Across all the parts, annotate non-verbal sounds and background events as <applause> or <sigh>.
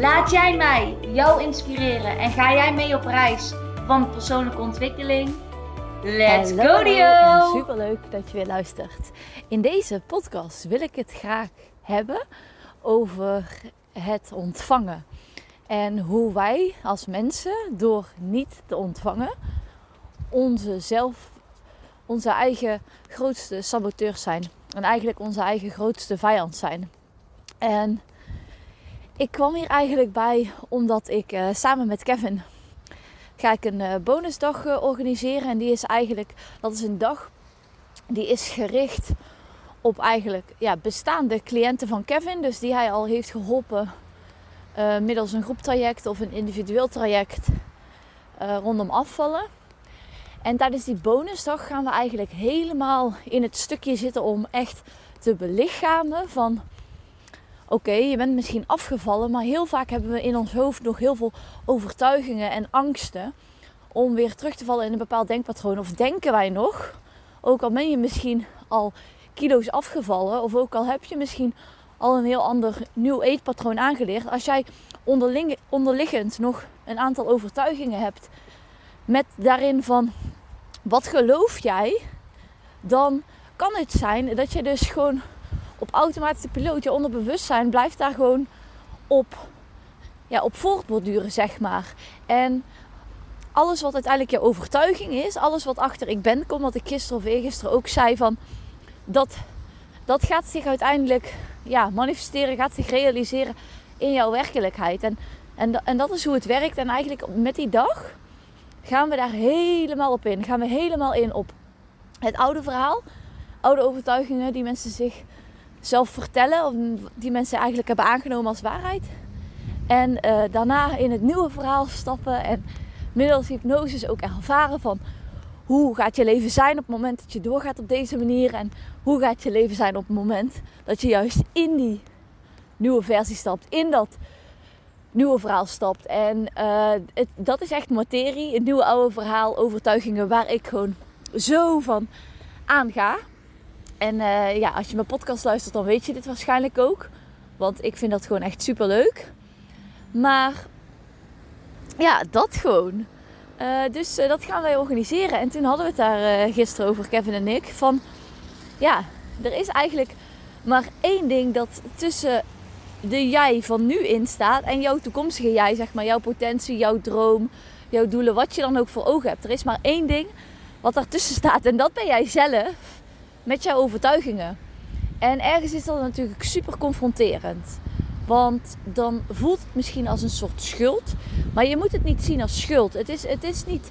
Laat jij mij jou inspireren en ga jij mee op reis van persoonlijke ontwikkeling? Let's go Dio! en Superleuk dat je weer luistert. In deze podcast wil ik het graag hebben over het ontvangen. En hoe wij als mensen door niet te ontvangen onze zelf, onze eigen grootste saboteurs zijn. En eigenlijk onze eigen grootste vijand zijn. En ik kwam hier eigenlijk bij omdat ik eh, samen met Kevin ga ik een eh, bonusdag eh, organiseren. En die is eigenlijk, dat is een dag die is gericht op eigenlijk ja, bestaande cliënten van Kevin. Dus die hij al heeft geholpen eh, middels een groeptraject of een individueel traject rondom afvallen. En tijdens die bonusdag gaan we eigenlijk helemaal in het stukje zitten om echt te belichamen van... Oké, je bent misschien afgevallen, maar heel vaak hebben we in ons hoofd nog heel veel overtuigingen en angsten om weer terug te vallen in een bepaald denkpatroon. Of denken wij nog, ook al ben je misschien al kilo's afgevallen, of ook al heb je misschien al een heel ander nieuw eetpatroon aangeleerd. Als jij onderliggend nog een aantal overtuigingen hebt met daarin van wat geloof jij, dan kan het zijn dat je dus gewoon op automatische piloot, je onderbewustzijn blijft daar gewoon op, ja, op voortborduren, zeg maar. En alles wat uiteindelijk je overtuiging is, alles wat achter ik ben komt, wat ik gisteren of eergisteren ook zei van dat, dat gaat zich uiteindelijk ja, manifesteren, gaat zich realiseren in jouw werkelijkheid. En, en, en dat is hoe het werkt. En eigenlijk met die dag gaan we daar helemaal op in. Gaan we helemaal in op het oude verhaal, oude overtuigingen die mensen zich zelf vertellen, die mensen eigenlijk hebben aangenomen als waarheid. En uh, daarna in het nieuwe verhaal stappen en middels hypnose ook ervaren van hoe gaat je leven zijn op het moment dat je doorgaat op deze manier en hoe gaat je leven zijn op het moment dat je juist in die nieuwe versie stapt, in dat nieuwe verhaal stapt. En het, dat is echt materie, het nieuwe oude verhaal, overtuigingen waar ik gewoon zo van aanga. En uh, ja, als je mijn podcast luistert, dan weet je dit waarschijnlijk ook. Want ik vind dat gewoon echt super leuk. Maar ja, dat gewoon. Uh, dus uh, dat gaan wij organiseren. En toen hadden we het daar gisteren over, Kevin en ik. Van ja, er is eigenlijk maar één ding dat tussen de jij van nu in staat en jouw toekomstige jij, zeg maar, jouw potentie, jouw droom, jouw doelen, wat je dan ook voor ogen hebt. Er is maar één ding wat daartussen staat en dat ben jij zelf met jouw overtuigingen. En ergens is dat natuurlijk super confronterend. Want dan voelt het misschien als een soort schuld. Maar je moet het niet zien als schuld. Het is, het is niet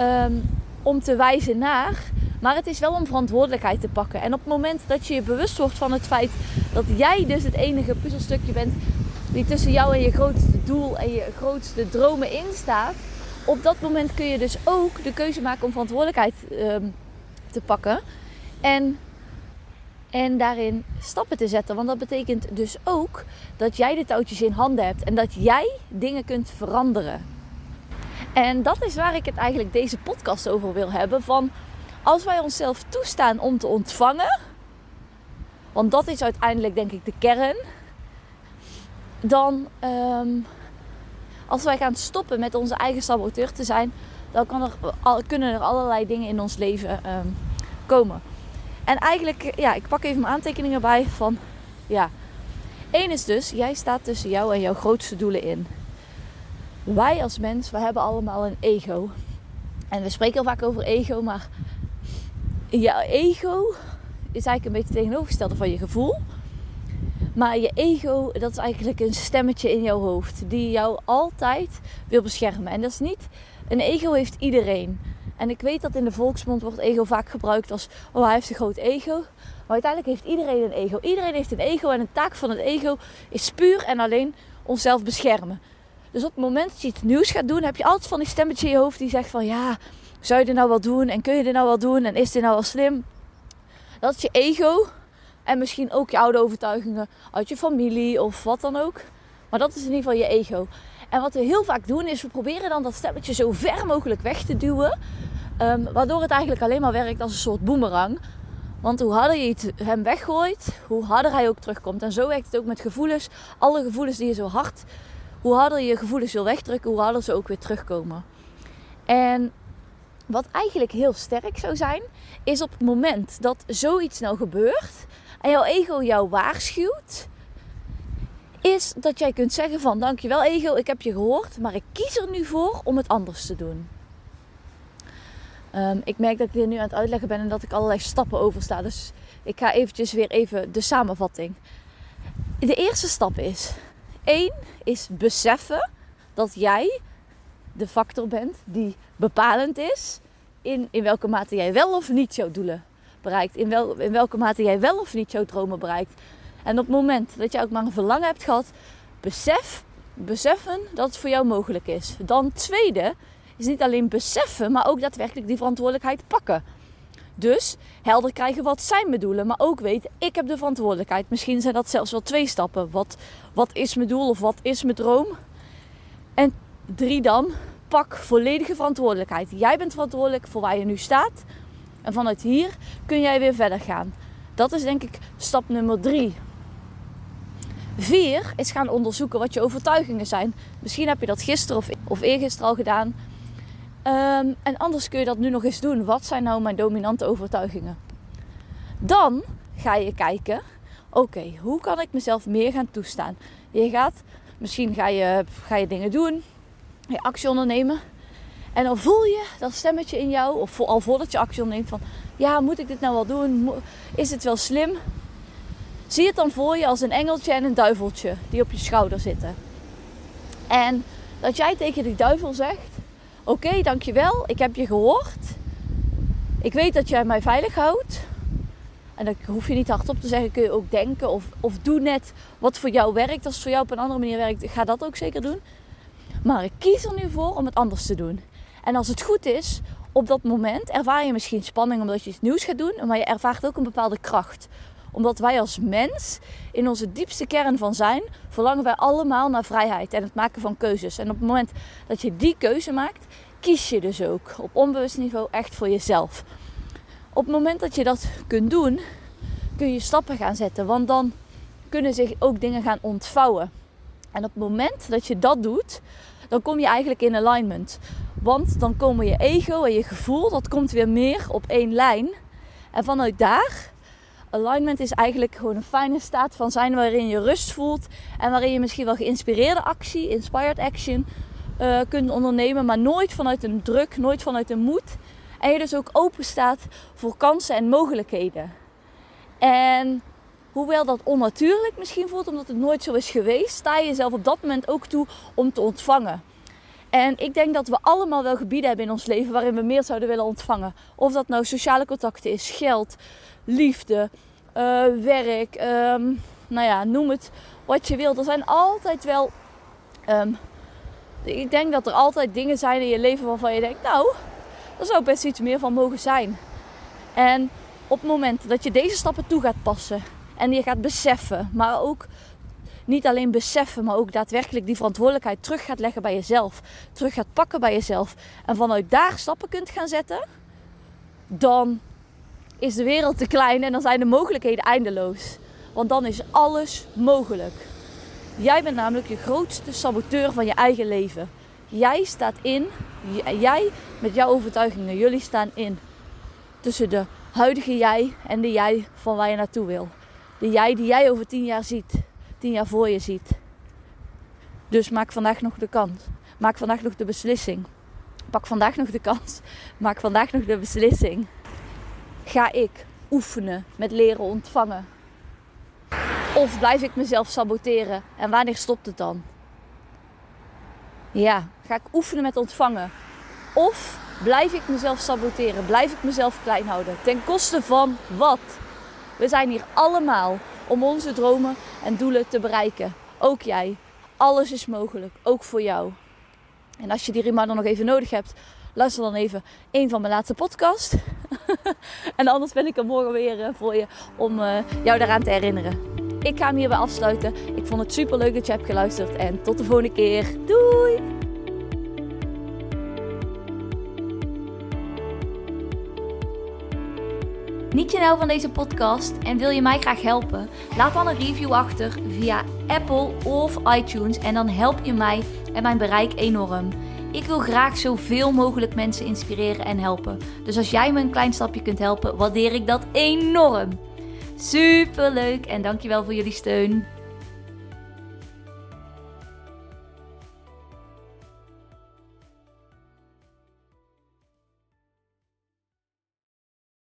um, om te wijzen naar. Maar het is wel om verantwoordelijkheid te pakken. En op het moment dat je je bewust wordt van het feit dat jij dus het enige puzzelstukje bent die tussen jou en je grootste doel en je grootste dromen in staat. Op dat moment kun je dus ook de keuze maken om verantwoordelijkheid um, te pakken. En, en daarin stappen te zetten. Want dat betekent dus ook dat jij de touwtjes in handen hebt. En dat jij dingen kunt veranderen. En dat is waar ik het eigenlijk deze podcast over wil hebben. Van als wij onszelf toestaan om te ontvangen. Want dat is uiteindelijk denk ik de kern. Dan um, als wij gaan stoppen met onze eigen saboteur te zijn. Dan kan er, kunnen er allerlei dingen in ons leven um, komen. En eigenlijk, ja, ik pak even mijn aantekeningen bij van, ja. Eén is dus, jij staat tussen jou en jouw grootste doelen in. Wij als mens, we hebben allemaal een ego. En we spreken heel vaak over ego, maar jouw ego is eigenlijk een beetje tegenovergestelde van je gevoel. Maar je ego, dat is eigenlijk een stemmetje in jouw hoofd die jou altijd wil beschermen. En dat is niet, een ego heeft iedereen. En ik weet dat in de volksmond wordt ego vaak gebruikt als, oh hij heeft een groot ego. Maar uiteindelijk heeft iedereen een ego. Iedereen heeft een ego en een taak van het ego is puur en alleen onszelf beschermen. Dus op het moment dat je iets nieuws gaat doen, heb je altijd van die stemmetje in je hoofd die zegt van ja, zou je dit nou wel doen? En kun je dit nou wel doen? En is dit nou wel slim? Dat is je ego. En misschien ook je oude overtuigingen uit je familie of wat dan ook. Maar dat is in ieder geval je ego. En wat we heel vaak doen is we proberen dan dat stemmetje zo ver mogelijk weg te duwen. Um, waardoor het eigenlijk alleen maar werkt als een soort boemerang. Want hoe harder je hem weggooit, hoe harder hij ook terugkomt. En zo werkt het ook met gevoelens. Alle gevoelens die je zo hard, hoe harder je gevoelens wil wegdrukken, hoe harder ze ook weer terugkomen. En wat eigenlijk heel sterk zou zijn, is op het moment dat zoiets nou gebeurt en jouw ego jou waarschuwt, is dat jij kunt zeggen van dankjewel ego, ik heb je gehoord, maar ik kies er nu voor om het anders te doen. Um, ik merk dat ik dit nu aan het uitleggen ben en dat ik allerlei stappen oversta. Dus ik ga eventjes weer even de samenvatting. De eerste stap is: één is beseffen dat jij de factor bent die bepalend is in, in welke mate jij wel of niet jouw doelen bereikt. In, wel, in welke mate jij wel of niet jouw dromen bereikt. En op het moment dat jij ook maar een verlangen hebt gehad, besef, beseffen dat het voor jou mogelijk is. Dan tweede is niet alleen beseffen, maar ook daadwerkelijk die verantwoordelijkheid pakken. Dus helder krijgen wat zijn mijn doelen, maar ook weten, ik heb de verantwoordelijkheid. Misschien zijn dat zelfs wel twee stappen. Wat, wat is mijn doel of wat is mijn droom? En drie dan, pak volledige verantwoordelijkheid. Jij bent verantwoordelijk voor waar je nu staat. En vanuit hier kun jij weer verder gaan. Dat is denk ik stap nummer drie. Vier is gaan onderzoeken wat je overtuigingen zijn. Misschien heb je dat gisteren of, of eergisteren al gedaan. Ehm, en anders kun je dat nu nog eens doen. Wat zijn nou mijn dominante overtuigingen? Dan ga je kijken, oké, hoe kan ik mezelf meer gaan toestaan? Je gaat, misschien ga je, ga je dingen doen, je actie ondernemen. En dan voel je dat stemmetje in jou, of al voordat je actie onderneemt, van ja, moet ik dit nou wel doen? Is het wel slim? Zie het dan voor je als een engeltje en een duiveltje die op je schouder zitten. En dat jij tegen die duivel zegt: Oké, dankjewel, ik heb je gehoord. Ik weet dat jij mij veilig houdt. En dan hoef je niet hardop te zeggen, kun je ook denken of, of doe net wat voor jou werkt. Als het voor jou op een andere manier werkt, ga dat ook zeker doen. Maar ik kies er nu voor om het anders te doen. En als het goed is, op dat moment ervaar je misschien spanning omdat je iets nieuws gaat doen, maar je ervaart ook een bepaalde kracht omdat wij als mens in onze diepste kern van zijn, verlangen wij allemaal naar vrijheid en het maken van keuzes. En op het moment dat je die keuze maakt, kies je dus ook op onbewust niveau echt voor jezelf. Op het moment dat je dat kunt doen, kun je stappen gaan zetten. Want dan kunnen zich ook dingen gaan ontvouwen. En op het moment dat je dat doet, dan kom je eigenlijk in alignment. Want dan komen je ego en je gevoel, dat komt weer meer op één lijn. En vanuit daar alignment is eigenlijk gewoon een fijne staat van zijn waarin je rust voelt en waarin je misschien wel geïnspireerde actie, inspired action, uh, kunt ondernemen, maar nooit vanuit een druk, nooit vanuit een moed. En je dus ook open staat voor kansen en mogelijkheden. En hoewel dat onnatuurlijk misschien voelt, omdat het nooit zo is geweest, sta je jezelf op dat moment ook toe om te ontvangen. En ik denk dat we allemaal wel gebieden hebben in ons leven waarin we meer zouden willen ontvangen. Of dat nou sociale contacten is, geld, liefde, uh, werk, um, nou ja, noem het wat je wilt. Er zijn altijd wel. Um, ik denk dat er altijd dingen zijn in je leven waarvan je denkt, nou, er zou best iets meer van mogen zijn. En op het moment dat je deze stappen toe gaat passen en je gaat beseffen, maar ook niet alleen beseffen, maar ook daadwerkelijk die verantwoordelijkheid terug gaat leggen bij jezelf, terug gaat pakken bij jezelf en vanuit daar stappen kunt gaan zetten, dan is de wereld te klein en dan zijn de mogelijkheden eindeloos. Want dan is alles mogelijk. Jij bent namelijk je grootste saboteur van je eigen leven. Jij staat in, jij met jouw overtuigingen, jullie staan in tussen de huidige jij en de jij van waar je naartoe wil. De jij die jij over tien jaar ziet, tien jaar voor je ziet. Dus maak vandaag nog de kans. Maak vandaag nog de beslissing. Pak vandaag nog de kans. Maak vandaag nog de beslissing ga ik oefenen met leren ontvangen? Of blijf ik mezelf saboteren? En wanneer stopt het dan? Ja, ga ik oefenen met ontvangen? Of blijf ik mezelf saboteren? Blijf ik mezelf klein houden? Ten koste van wat? We zijn hier allemaal om onze dromen en doelen te bereiken. Ook jij. Alles is mogelijk, ook voor jou. En als je die reminder nog even nodig hebt, luister dan even een van mijn laatste podcasts. <laughs> en anders ben ik er morgen weer eh, voor je om uh, jou daaraan te herinneren. Ik ga hem hierbij afsluiten. Ik vond het super leuk dat je hebt geluisterd. En tot de volgende keer. Doei! Niet je nou van deze podcast en wil je mij graag helpen? Laat dan een review achter via Apple of iTunes en dan help je mij en mijn bereik enorm. Ik wil graag zoveel mogelijk mensen inspireren en helpen. Dus als jij me een klein stapje kunt helpen, waardeer ik dat enorm. Super leuk en dankjewel voor jullie steun.